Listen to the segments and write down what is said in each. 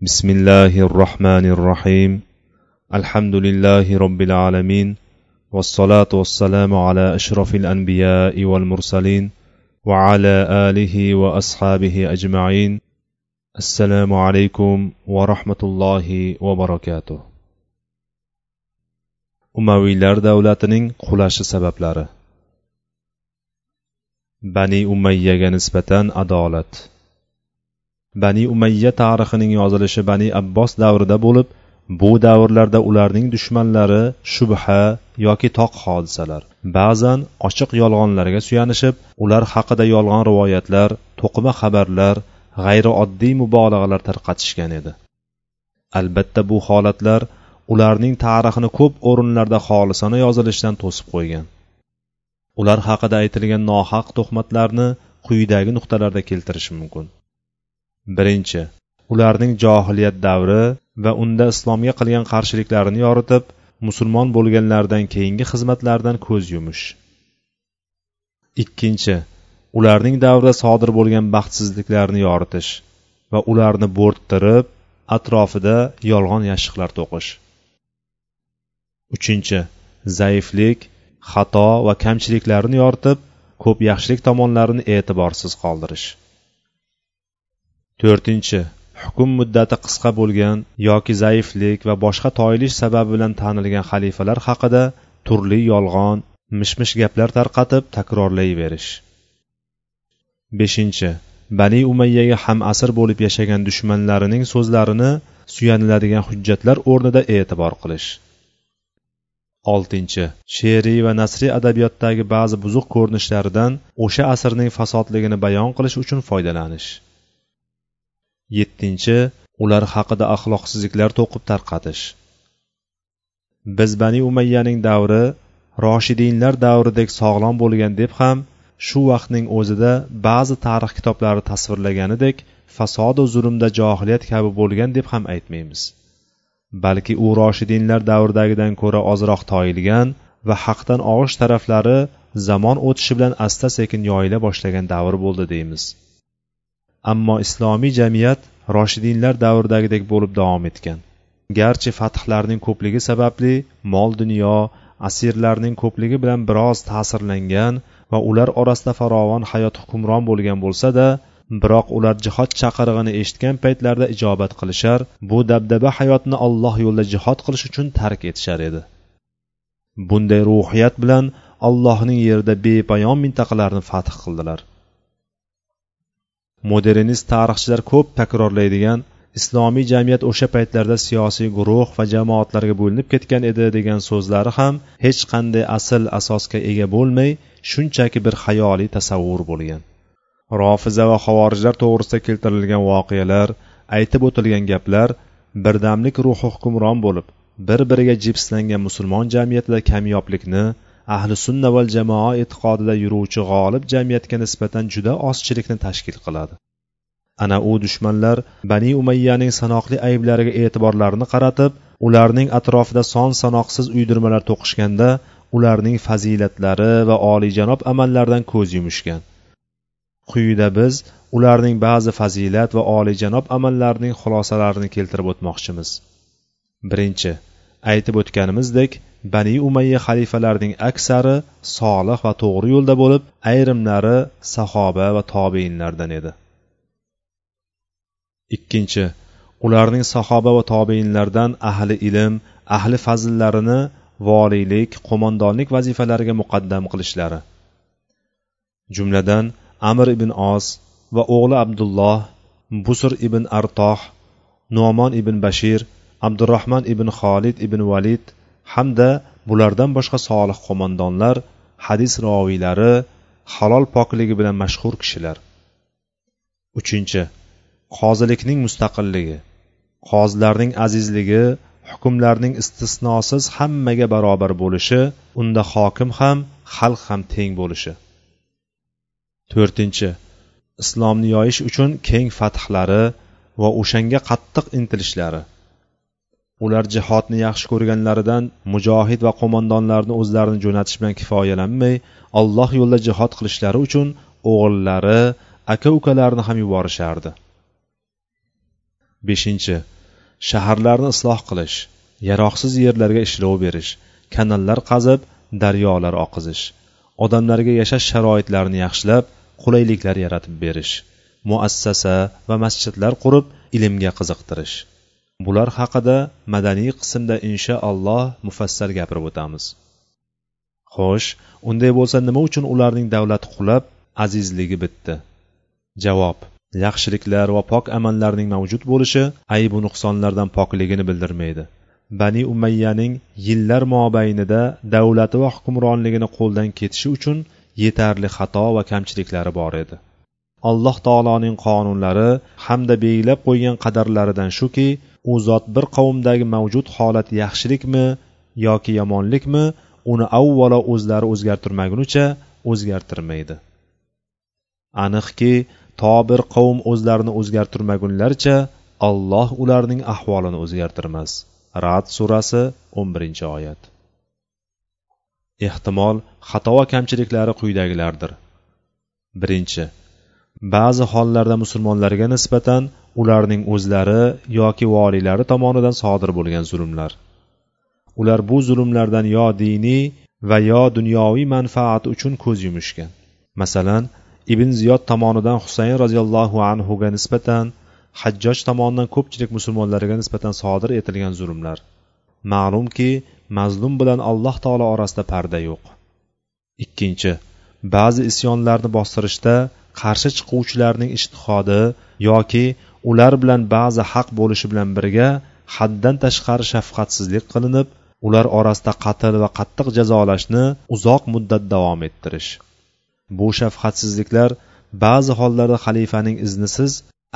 بسم الله الرحمن الرحيم الحمد لله رب العالمين والصلاة والسلام على أشرف الأنبياء والمرسلين وعلى آله وأصحابه أجمعين السلام عليكم ورحمة الله وبركاته umaviylar davlatining qulashi sabablari bani umayyaga nisbatan adolat Bani umayya tarixining yozilishi bani abbos davrida bo'lib bu davrlarda ularning dushmanlari shubha yoki toq hodisalar ba'zan ochiq yolg'onlarga suyanishib ular haqida yolg'on rivoyatlar to'qima xabarlar g'ayrioddiy mubolag'alar tarqatishgan edi. Albatta bu holatlar ularning tarixini ko'p o'rinlarda xolisona yozilishdan to'sib qo'ygan. Ular haqida aytilgan nohaq tuhmatlarni quyidagi nuqtalarda keltirish mumkin. Birinchi ularning johiliyat davri va unda islomga qilgan qarshiliklarini yoritib musulmon bo'lganlaridan keyingi xizmatlaridan ko'z yumish. Ikkinchi ularning davrida sodir bo'lgan baxtsizliklarni yoritish va ularni bo'rttirib atrofida yolg'on yashiqlar to'qish. Uchinchi zaiflik xato va kamchiliklarni yoritib ko'p yaxshilik tomonlarini e'tiborsiz qoldirish. To'rtinchi. Hukm muddati qisqa bo'lgan yoki zaiflik va boshqa toyilish sababi bilan tanilgan xalifalar haqida turli yolg'on mish mish gaplar tarqatib takrorlayverish. Beshinchi. Bani umayyaga ham asr bo'lib yashagan dushmanlarining so'zlarini suyaniladigan hujjatlar o'rnida e'tibor qilish. Oltinchi. She'riy va nasriy adabiyotdagi ba'zi buzuq ko'rinishlaridan o'sha asrning fasodligini bayon qilish uchun foydalanish. Yettinchi ular haqida axloqsizliklar to'qib tarqatish. Biz bani umayyaning davri roshidinlar davridek sog'lom bo'lgan deb ham shu vaqtning o'zida ba'zi tarix kitoblari tasvirlaganidek fasodu zulmda johiliyat kabi bo'lgan deb ham aytmaymiz. Balki u roshidinlar davridagidan ko'ra ozroq toyilgan va haqdan og'ish taraflari zamon o'tishi bilan asta sekin yoyila boshlagan davr bo'ldi deymiz. Ammo islomiy jamiyat roshidinlar davridagidek bo'lib davom etgan. Garchi fathlarning ko'pligi sababli mol dunyo asirlarning ko'pligi bilan biroz ta'sirlangan va ular orasida farovon hayot hukmron bo'lgan bo'lsa da biroq ular jihod chaqirig'ini eshitgan paytlarida ijobat qilishar bu dabdaba hayotni alloh yo'lida jihod qilish uchun tark etishar edi. Bunday ruhiyat bilan allohning yerida bepayon mintaqalarni fath qildilar. Modernist tarixchilar ko'p takrorlaydigan islomiy jamiyat o'sha paytlarda siyosiy guruh va jamoatlarga bo'linib ketgan edi degan so'zlari ham hech qanday asl asosga ega bo'lmay shunchaki bir xayoliy tasavvur bo'lgan. Rofiza va havorijlar to'g'risida keltirilgan voqealar aytib o'tilgan gaplar birdamlik ruhi hukmron bo'lib bir biriga jipslangan musulmon jamiyatida kamyoblikni ahli sunna val jamoa e'tiqodida yuruvchi g'olib jamiyatga nisbatan juda ozchilikni tashkil qiladi. Ana u dushmanlar bani umayyaning sanoqli ayblariga e'tiborlarini qaratib ularning atrofida son sanoqsiz uydirmalar to'qishganda ularning fazilatlari va oliyjanob amallaridan ko'z yumishgan. Quyida biz ularning ba'zi fazilat va oliyjanob amallarining xulosalarini keltirib o'tmoqchimiz. Birinchi aytib o'tganimizdek bani umayya xalifalarining aksari solih va to'g'ri yo'lda bo'lib ayrimlari sahoba va tobeinlardan edi. Ikkinchi ularning sahoba va tobeinlardan ahli ilm ahli fazllarini voliylik qo'mondonlik vazifalariga muqaddam qilishlari. Jumladan amir ibn os va o'g'li abdulloh busr ibn artoh nomon ibn bashir abdurahmon ibn xolid ibn valid hamda bulardan boshqa solih qo'mondonlar hadis roviylari halol pokligi bilan mashhur kishilar. Uchinchi qozilikning mustaqilligi. Qozilarning azizligi hukmlarning istisnosiz hammaga barobar bo'lishi unda hokim ham xalq ham teng bo'lishi. To'rtinchi islomni yoyish uchun keng fathlari va o'shanga qattiq intilishlari. Ular jihodni yaxshi ko'rganlaridan mujohid va qo'mondonlarni o'zlarini jo'natish bilan kifoyalanmay alloh yo'lida jihod qilishlari uchun o'g'illari aka ukalarini ham yuborishardi. Beshinchi shaharlarni isloh qilish yaroqsiz yerlarga ishlov berish kanallar qazib daryolar oqizish odamlarga yashash sharoitlarini yaxshilab qulayliklar yaratib berish muassasa va masjidlar qurib ilmga qiziqtirish. Bular haqida madaniy qismda inshaalloh mufassal gapirib o'tamiz. Xo'sh unday bo'lsa nima uchun ularning davlati qulab azizligi bitdi? Javob yaxshiliklar va pok amallarning mavjud bo'lishi aybu nuqsonlardan pokligini bildirmaydi. Bani umayyaning yillar mobaynida davlati va hukmronligini qo'ldan ketishi uchun yetarli xato va kamchiliklari bor edi. Alloh taoloning qonunlari hamda belgilab qo'ygan qadarlaridan shuki u zot bir qavmdagi mavjud holat yaxshilikmi yoki yomonlikmi uni avvalo o'zlari o'zgartirmagunicha o'zgartirmaydi. Aniqki to bir qavm o'zlarini o'zgartirmagunlaricha alloh ularning ahvolini o'zgartirmas. Rad surasi o'n birinchi oyat. Ehtimol xato va kamchiliklari quyidagilardir. Birinchi ba'zi hollarda musulmonlarga nisbatan ularning o'zlari yoki voliylari tomonidan sodir bo'lgan zulmlar. Ular bu zulmlardan yo diniy va yo dunyoviy manfaat uchun ko'z yumishgan. Masalan ibn ziyod tomonidan husayn roziyallohu anhuga nisbatan hajjoj tomonidan ko'pchilik musulmonlarga nisbatan sodir etilgan zulmlar. Ma'lumki mazlum bilan alloh taolo orasida parda yo'q. Ikkinchi ba'zi isyonlarni bostirishda qarshi chiquvchilarning ishtihodi yoki ular bilan ba'zi haq bo'lishi bilan birga haddan tashqari shafqatsizlik qilinib ular orasida qatl va qattiq jazolashni uzoq muddat davom ettirish. Bu shafqatsizliklar ba'zi hollarda xalifaning iznisiz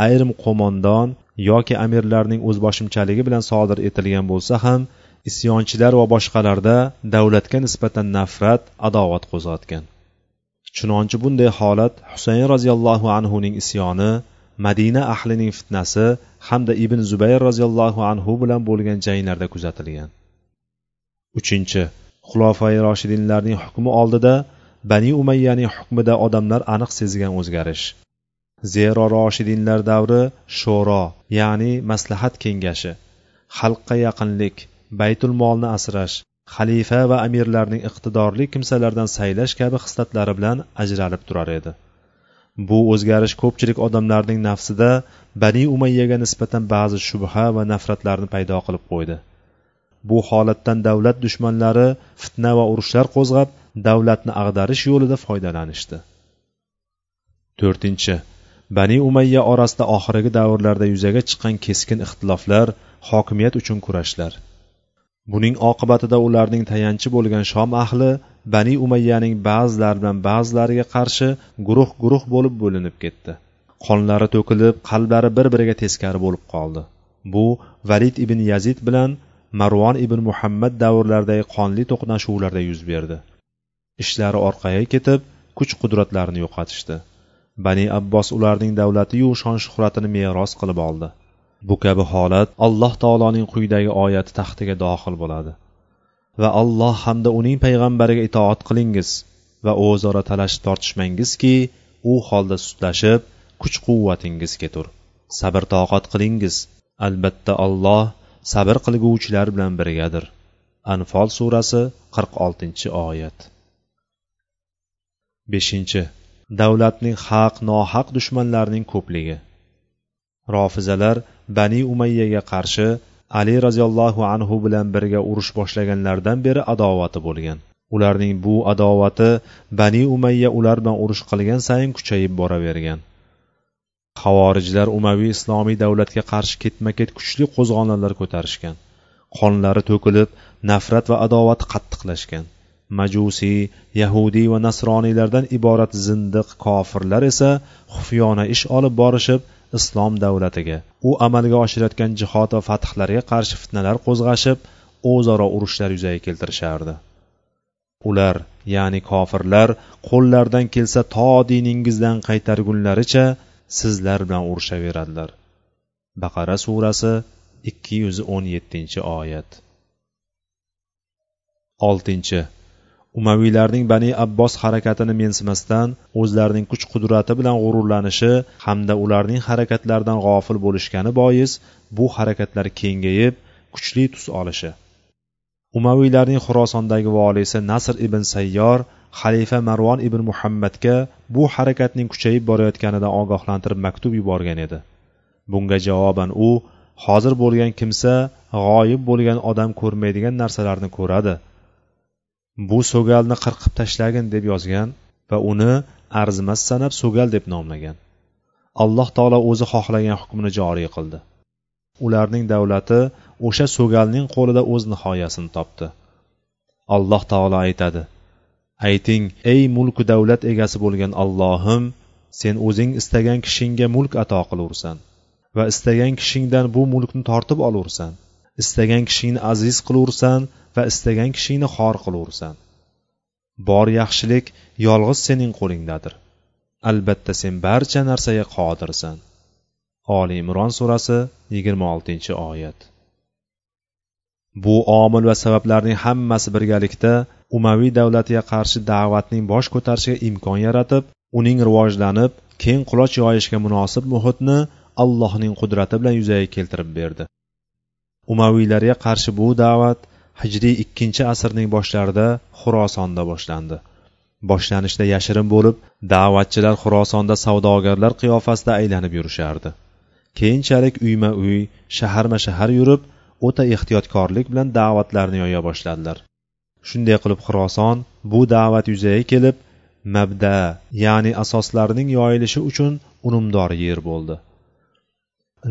ayrim qo'mondon yoki amirlarning o'zboshimchaligi bilan sodir etilgan bo'lsa ham isyonchilar va boshqalarda davlatga nisbatan nafrat adovat qo'zg'atgan. Chunonchi bunday holat husayn roziyallohu anhuning isyoni madina ahlining fitnasi hamda ibn zubayr roziyallohu anhu bilan bo'lgan janglarda kuzatilgan. Uchinchi xulofai roshidinlarning hukmi oldida bani umayyaning hukmida odamlar aniq sezgan o'zgarish. Zero roshidinlar davri sho'ro ya'ni maslahat kengashi xalqqa yaqinlik baytul molni asrash xalifa va amirlarning iqtidorli kimsalardan saylash kabi xislatlari bilan ajralib turar edi. Bu o'zgarish ko'pchilik odamlarning nafsida bani umayyaga nisbatan ba'zi shubha va nafratlarni paydo qilib qo'ydi. Bu holatdan davlat dushmanlari fitna va urushlar qo'zg'ab davlatni ag'darish yo'lida foydalanishdi. To'rtinchi bani umayya orasida oxirgi davrlarda yuzaga chiqqan keskin ixtiloflar hokimiyat uchun kurashlar. Buning oqibatida ularning tayanchi bo'lgan shom ahli bani umayyaning ba'zilaridan bilan ba'zilariga qarshi guruh guruh bo'lib bo'linib ketdi. Qonlari to'kilib qalblari bir biriga teskari bo'lib qoldi. Bu valid ibn yazid bilan marvon ibn muhammad davrlaridagi qonli to'qnashuvlarda yuz berdi. Ishlari orqaga ketib kuch qudratlarini yo'qotishdi. Bani abbos ularning davlatiyu shon shuhratini meros qilib oldi. Bu kabi holat alloh taoloning quyidagi oyati taxtiga dohil bo'ladi. Va alloh hamda uning payg'ambariga itoat qilingiz va o'zaro talashib tortishmangizki u holda sustlashib kuch quvvatingiz ketur. Sabr toqat qilingiz. Albatta alloh sabr qilguvchilar bilan birgadir. Anfol surasi qirq oltinchi oyat. Beshinchi. Davlatning haq nohaq dushmanlarining ko'pligi. Rofizalar bani umayyaga qarshi ali roziyallohu anhu bilan birga urush boshlaganlaridan beri adovati bo'lgan. Ularning bu adovati bani umayya ular bilan urush qilgan sayin kuchayib boravergan. Havorijlar umaviy islomiy davlatga qarshi ketma ket kuchli qo'zg'olonlar ko'tarishgan. Qonlari to'kilib nafrat va adovat qattiqlashgan. Majusiy yahudiy va nasroniylardan iborat zindiq kofirlar esa xufyona ish olib borishib islom davlatiga. U amalga oshirayotgan jihod va fathlarga qarshi fitnalar qo'zg'ashib o'zaro urushlar yuzaga keltirishardi. Ular ya'ni kofirlar qo'llaridan kelsa to diningizdan qaytargunlaricha sizlar bilan urushaveradilar baqara surasi ikki yuz o'n yettinchi oyat. Oltinchi umaviylarning bani abbos harakatini mensimasdan o'zlarining kuch qudrati bilan g'ururlanishi hamda ularning harakatlaridan g'ofil bo'lishgani bois bu harakatlar kengayib kuchli tus olishi. Umaviylarning xurosondagi voliysi nasr ibn sayyor xalifa marvon ibn muhammadga bu harakatning kuchayib borayotganidan ogohlantirib maktub yuborgan edi. Bunga javoban u hozir bo'lgan kimsa g'oyib bo'lgan odam ko'rmaydigan narsalarni ko'radi. Bu so'galni qirqib tashlagin deb yozgan va uni arzimas sanab so'gal deb nomlagan. Alloh taolo o'zi xohlagan hukmni joriy qildi. Ularning davlati o'sha so'galning qo'lida o'z nihoyasini topdi. Alloh taolo aytadi ayting ey mulku davlat egasi bo'lgan allohim sen o'zing istagan kishingga mulk ato qilursan va istagan kishingdan bu mulkni tortib olursan. Istagan kishingni aziz qilursan va istagan kishingni xor qilaversan bor yaxshilik yolg'iz sening qo'lingdadir. Albatta sen barcha narsaga qodirsan. Oli imron surasi yigirma oltinchi oyat. Bu omil va sabablarning hammasi birgalikda umaviy davlatiga qarshi da'vatning bosh ko'tarishiga imkon yaratib uning rivojlanib keng quloch yoyishga munosib muhitni allohning qudrati bilan yuzaga keltirib berdi. Umaviylarga qarshi bu da'vat hijriy ikkinchi asrning boshlarida xurosonda boshlandi. Boshlanishda yashirin bo'lib da'vatchilar xurosonda savdogarlar qiyofasida aylanib yurishardi. Keyinchalik uyma uy shaharma shahar yurib o'ta ehtiyotkorlik bilan da'vatlarni yoya boshladilar. Shunday qilib xuroson bu da'vat yuzaga kelib mabda ya'ni asoslarning yoyilishi uchun unumdor yer bo'ldi.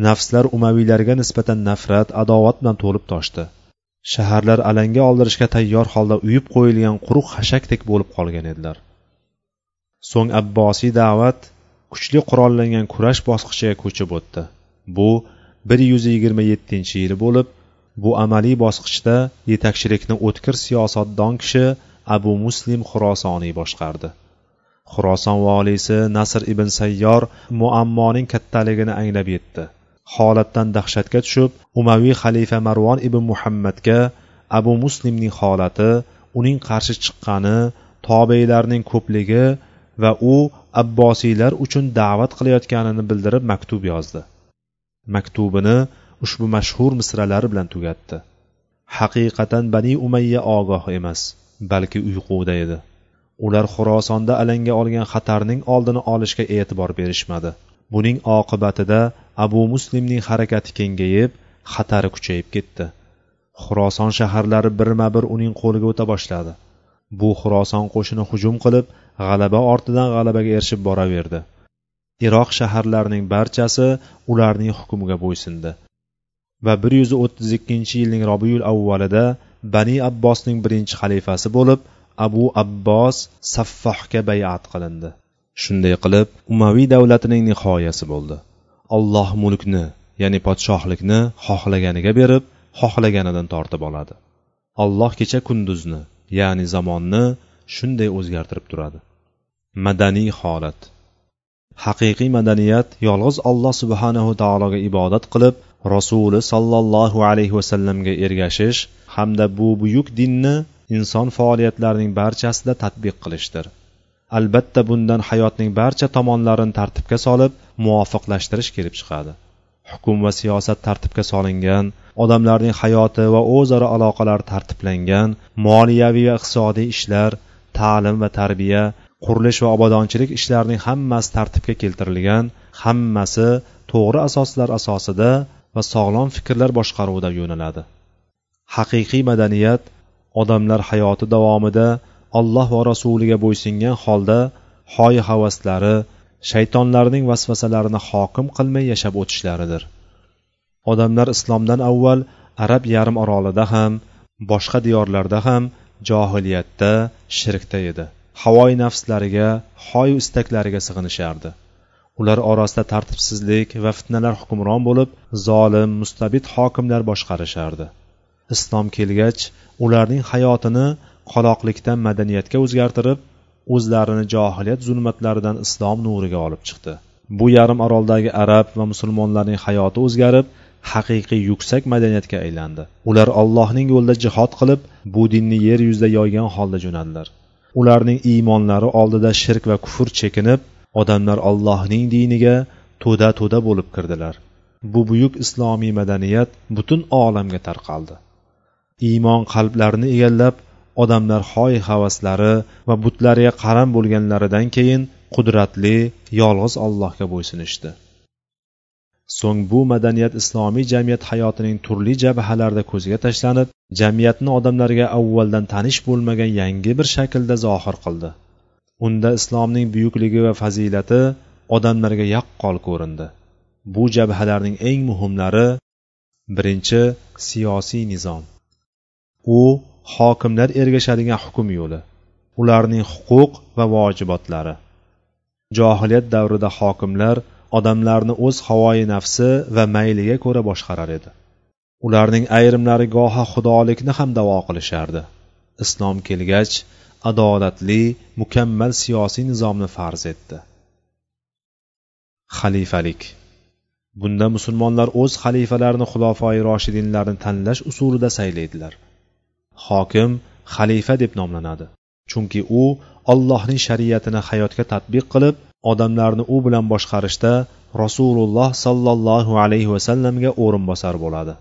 Nafslar umaviylarga nisbatan nafrat adovat bilan to'lib toshdi. Shaharlar alanga oldirishga tayyor holda uyib qo'yilgan quruq xashakdek bo'lib qolgan edilar. So'ng abbosiy da'vat kuchli qurollangan kurash bosqichiga ko'chib o'tdi. Bu bir yuz yigirma yettinchi yili bo'lib bu amaliy bosqichda yetakchilikni o'tkir siyosatdon kishi abu muslim xurosoniy boshqardi. Xuroson voliysi nasr ibn sayyor muammoning kattaligini anglab yetdi. Holatdan dahshatga tushib umaviy xalifa marvon ibn muhammadga abu muslimning holati uning qarshi chiqqani tobeylarning ko'pligi va u abbosiylar uchun da'vat qilayotganini bildirib maktub yozdi. Maktubini ushbu mashhur misralari bilan tugatdi. Haqiqatan bani umayya ogoh emas balki uyquda edi. Ular xurosonda alanga olgan xatarning oldini olishga e'tibor berishmadi. Buning oqibatida abu muslimning harakati kengayib xatari kuchayib ketdi. Xuroson shaharlari birma bir uning qo'liga o'ta boshladi. Bu xuroson qo'shini hujum qilib g'alaba ortidan g'alabaga erishib boraverdi. Iroq shaharlarining barchasi ularning hukmiga bo'ysundi va bir yuz o'ttiz ikkinchi yilning robiyul avvalida bani abbosning birinchi xalifasi bo'lib abu abbos saffohga bayat qilindi. Shunday qilib umaviy davlatining nihoyasi bo'ldi. Alloh mulkni ya'ni podshohlikni xohlaganiga berib xohlaganidan tortib oladi. Alloh kecha kunduzni ya'ni zamonni shunday o'zgartirib turadi. Madaniy holat. Haqiqiy madaniyat yolg'iz alloh subhanahu taologa ibodat qilib rasuli sollallohu alayhi vasallamga ergashish hamda bu buyuk dinni inson faoliyatlarining barchasida tatbiq qilishdir. Albatta bundan hayotning barcha tomonlarini tartibga solib muvofiqlashtirish kelib chiqadi. Hukm va siyosat tartibga solingan odamlarning hayoti va o'zaro aloqalari tartiblangan moliyaviy va iqtisodiy ishlar ta'lim va tarbiya qurilish va obodonchilik ishlarining hammasi tartibga keltirilgan hammasi to'g'ri asoslar asosida va sog'lom fikrlar boshqaruvida yo'naladi. Haqiqiy madaniyat odamlar hayoti davomida alloh va rasuliga bo'ysungan holda hoy havaslari shaytonlarning vasvasalarini hokim qilmay yashab o'tishlaridir. Odamlar islomdan avval arab yarim orolida ham boshqa diyorlarda ham johiliyatda shirkda edi. Havoy nafslariga hoy istaklariga sig'inishardi. Ular orasida tartibsizlik va fitnalar hukmron bo'lib zolim mustabid hokimlar boshqarishardi. Islom kelgach ularning hayotini qoloqlikdan madaniyatga o'zgartirib o'zlarini johiliyat zulmatlaridan islom nuriga olib chiqdi. Bu yarim oroldagi arab va musulmonlarning hayoti o'zgarib haqiqiy yuksak madaniyatga aylandi. Ular ollohning yo'lida jihod qilib bu dinni yer yuzida yoygan holda jo'nadilar. Ularning iymonlari oldida shirk va kufr chekinib odamlar ollohning diniga to'da to'da bo'lib kirdilar. Bu buyuk islomiy madaniyat butun olamga tarqaldi. Iymon qalblarni egallab odamlar hoy havaslari va butlariga qaram bo'lganlaridan keyin qudratli yolg'iz allohga bo'ysunishdi. So'ng bu madaniyat islomiy jamiyat hayotining turli jabhalarida ko'zga tashlanib jamiyatni odamlarga avvaldan tanish bo'lmagan yangi bir shaklda zohir qildi. Unda islomning buyukligi va fazilati odamlarga yaqqol ko'rindi. Bu jabhalarning eng muhimlari birinchi siyosiy nizom. U hokimlar ergashadigan hukm yo'li ularning huquq va vojibotlari. Johiliyat davrida hokimlar odamlarni o'z havoyi nafsi va mayliga ko'ra boshqarar edi. Ularning ayrimlari goha xudolikni ham davo qilishardi. Islom kelgach adolatli mukammal siyosiy nizomni farz etdi. Xalifalik. Bunda musulmonlar o'z xalifalarini xulofoi roshidinlarni tanlash usulida saylaydilar. Hokim xalifa deb nomlanadi. Chunki u ollohning shariatini hayotga tatbiq qilib odamlarni u bilan boshqarishda rasululloh sollallohu alayhi vasallamga o'rinbosar bo'ladi.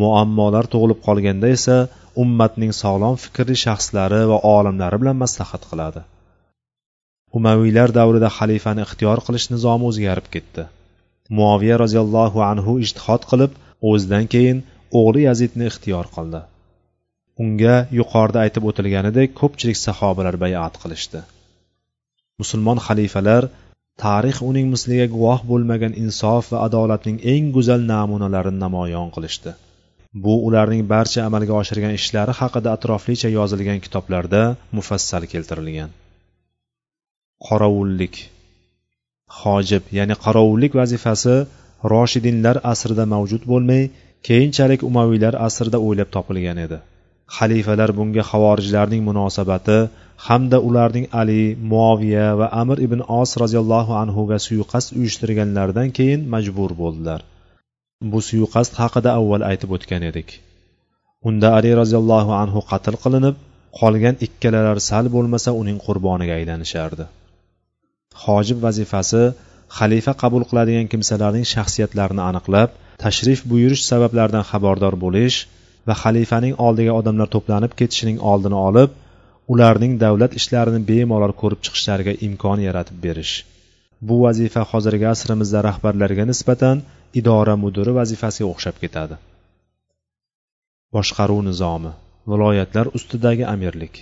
Muammolar tug'ilib qolganda esa ummatning sog'lom fikrli shaxslari va olimlari bilan maslahat qiladi. Umaviylar davrida xalifani ixtiyor qilish nizomi o'zgarib ketdi. Muoviya roziyallohu anhu ijtihod qilib o'zidan keyin o'g'li yazidni ixtiyor qildi. Unga yuqorida aytib o'tilganidek ko'pchilik sahobalar bayat qilishdi. Musulmon xalifalar tarix uning misliga guvoh bo'lmagan insof va adolatning eng go'zal namunalarini namoyon qilishdi. Bu ularning barcha amalga oshirgan ishlari haqida atroflicha yozilgan kitoblarda mufassal keltirilgan. Qorovullik. Hojib ya'ni qorovullik vazifasi roshidinlar asrida mavjud bo'lmay keyinchalik umaviylar asrida o'ylab topilgan edi. Xalifalar bunga havorijlarning munosabati hamda ularning ali muoviya va amir ibn os roziyallohu anhuga suiqasd uyushtirganlaridan keyin majbur bo'ldilar. Bu suiqasd haqida avval aytib o'tgan edik. Unda ali roziyallohu anhu qatl qilinib qolgan ikkalalar sal bo'lmasa uning qurboniga aylanishardi. Hojib vazifasi xalifa qabul qiladigan kimsalarning shaxsiyatlarini aniqlab tashrif buyurish sabablaridan xabardor bo'lish va xalifaning oldiga odamlar to'planib ketishining oldini olib ularning davlat ishlarini bemalol ko'rib chiqishlariga imkon yaratib berish. Bu vazifa hozirgi asrimizda rahbarlarga nisbatan idora mudiri vazifasiga o'xshab ketadi. Boshqaruv nizomi viloyatlar ustidagi amirlik.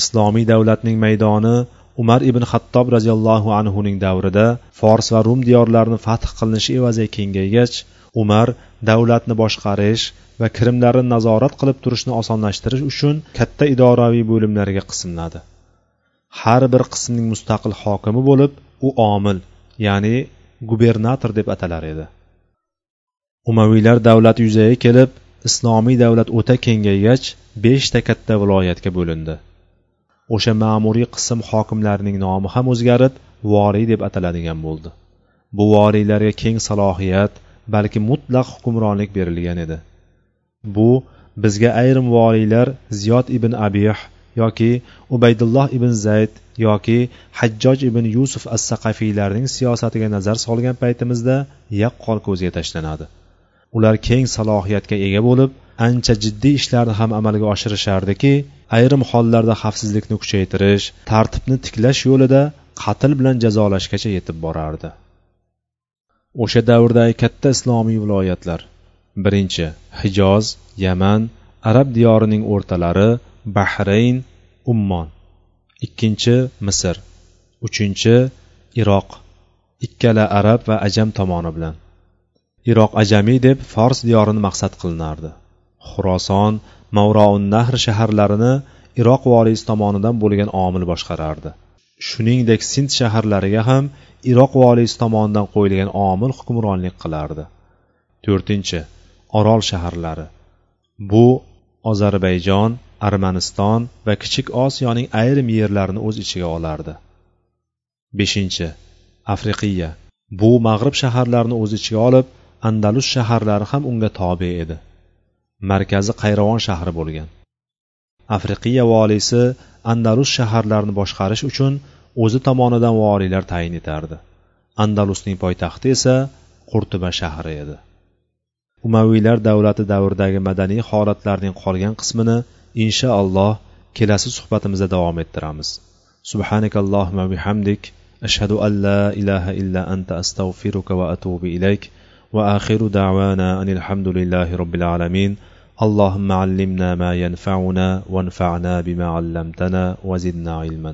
Islomiy davlatning maydoni umar ibn xattob roziyallohu anhuning davrida fors va rum diyorlarini fath qilinishi evaziga kengaygach umar davlatni boshqarish va kirimlarni nazorat qilib turishni osonlashtirish uchun katta idoraviy bo'limlarga qismladi. Har bir qismning mustaqil hokimi bo'lib u omil ya'ni gubernator deb atalar edi. Umaviylar davlati yuzaga kelib islomiy davlat o'ta kengaygach beshta katta viloyatga bo'lindi. O'sha ma'muriy qism hokimlarining nomi ham o'zgarib voriy deb ataladigan bo'ldi. Bu voriylarga keng salohiyat balki mutlaq hukmronlik berilgan edi. Bu bizga ayrim voliylar ziyod ibn abih yoki ubaydulloh ibn zayd yoki hajjoj ibn yusuf as saqafiylarning siyosatiga nazar solgan paytimizda yaqqol ko'zga tashlanadi. Ular keng salohiyatga ega bo'lib ancha jiddiy ishlarni ham amalga oshirishardiki ayrim hollarda xavfsizlikni kuchaytirish tartibni tiklash yo'lida qatl bilan jazolashgacha yetib borardi. O'sha davrdagi katta islomiy viloyatlar. Birinchi hijoz yaman arab diyorining o'rtalari bahrayn ummon. Ikkinchi misr. Uchinchi iroq. Ikkala arab va ajam tomoni bilan. Iroq ajamiy deb fors diyorini maqsad qilinardi. Xuroson mavroun nahr shaharlarini iroq voliysi tomonidan bo'lgan omil boshqarardi. Shuningdek sind shaharlariga ham iroq voliysi tomonidan qo'yilgan omil hukmronlik qilardi. To'rtinchi orol shaharlari. Bu ozarbayjon armaniston va kichik osiyoning ayrim yerlarini o'z ichiga olardi. Beshinchi afriqiya. Bu mag'rib shaharlarini o'z ichiga olib andalus shaharlari ham unga tobe edi. Markazi qayrovon shahri bo'lgan. Afriqiya voliysi andalus shaharlarini boshqarish uchun o'zi tomonidan voliylar tayin etardi andalusning poytaxti esa qurtuba shahri edi umaviylar davlati davridagi madaniy holatlarning qolgan qismini inshaalloh kelasi suhbatimizda davom ettiramiz سبحانك اللهم وبحمدك أشهد أن لا إله إلا أنت أستغفرك وأتوب إليك وآخر دعوانا أن الحمد لله رب العالمين اللهم علمنا ما ينفعنا وانفعنا بما علمتنا وزدنا علما